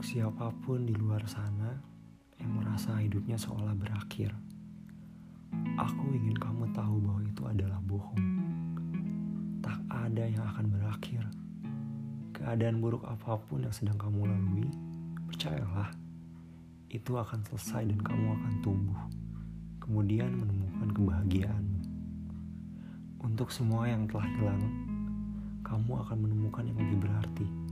siapa pun di luar sana yang merasa hidupnya seolah berakhir, aku ingin kamu tahu bahwa itu adalah bohong. Tak ada yang akan berakhir. Keadaan buruk apa pun yang sedang kamu lalui, percayalah, itu akan selesai dan kamu akan tumbuh. Kemudian menemukan kebahagiaanmu. Untuk semua yang telah hilang, kamu akan menemukan yang lebih berarti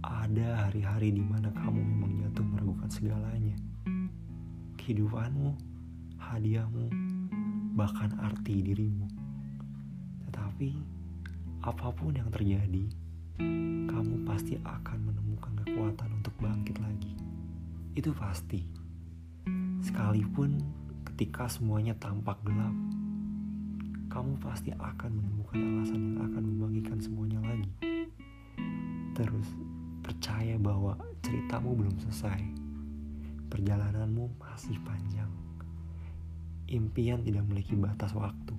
ada hari-hari di mana kamu memang jatuh meragukan segalanya. Kehidupanmu, hadiahmu, bahkan arti dirimu. Tetapi, apa pun yang terjadi, kamu pasti akan menemukan kekuatan untuk bangkit lagi. Itu pasti. Sekalipun ketika semuanya tampak gelap, kamu pasti akan menemukan alasan yang akan membagikan semuanya lagi. Terus, percaya bahwa ceritamu belum selesai. Perjalananmu masih panjang. Impian tidak memiliki batas waktu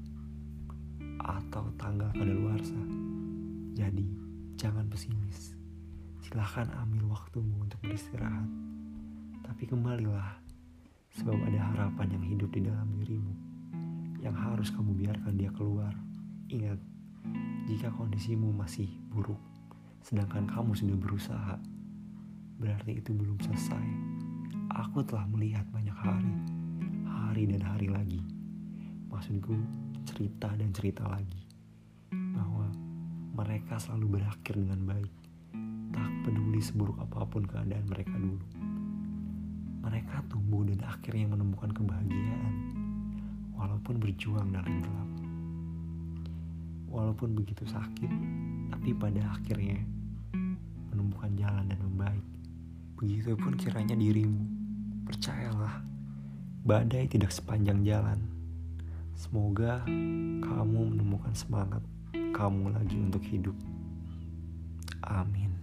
atau tanggal kadaluarsa. Jadi, jangan pesimis. Silahkan ambil waktumu untuk beristirahat. Tapi kembalilah, sebab ada harapan yang hidup di dalam dirimu yang harus kamu biarkan dia keluar. Ingat, jika kondisimu masih buruk, sedangkan kamu sudah berusaha, berarti itu belum selesai. Aku telah melihat banyak hari, hari dan hari lagi. Maksudku, cerita dan cerita lagi, bahwa mereka selalu berakhir dengan baik, tak peduli seburuk apa pun keadaan mereka dulu. Mereka tumbuh dan akhirnya menemukan kebahagiaan, walaupun berjuang dalam gelap. Walaupun begitu sakit, tapi pada akhirnya menemukan jalan dan membaik. Begitupun kiranya dirimu. Percayalah, badai tidak sepanjang jalan. Semoga kamu menemukan semangat kamu lagi untuk hidup. Amin.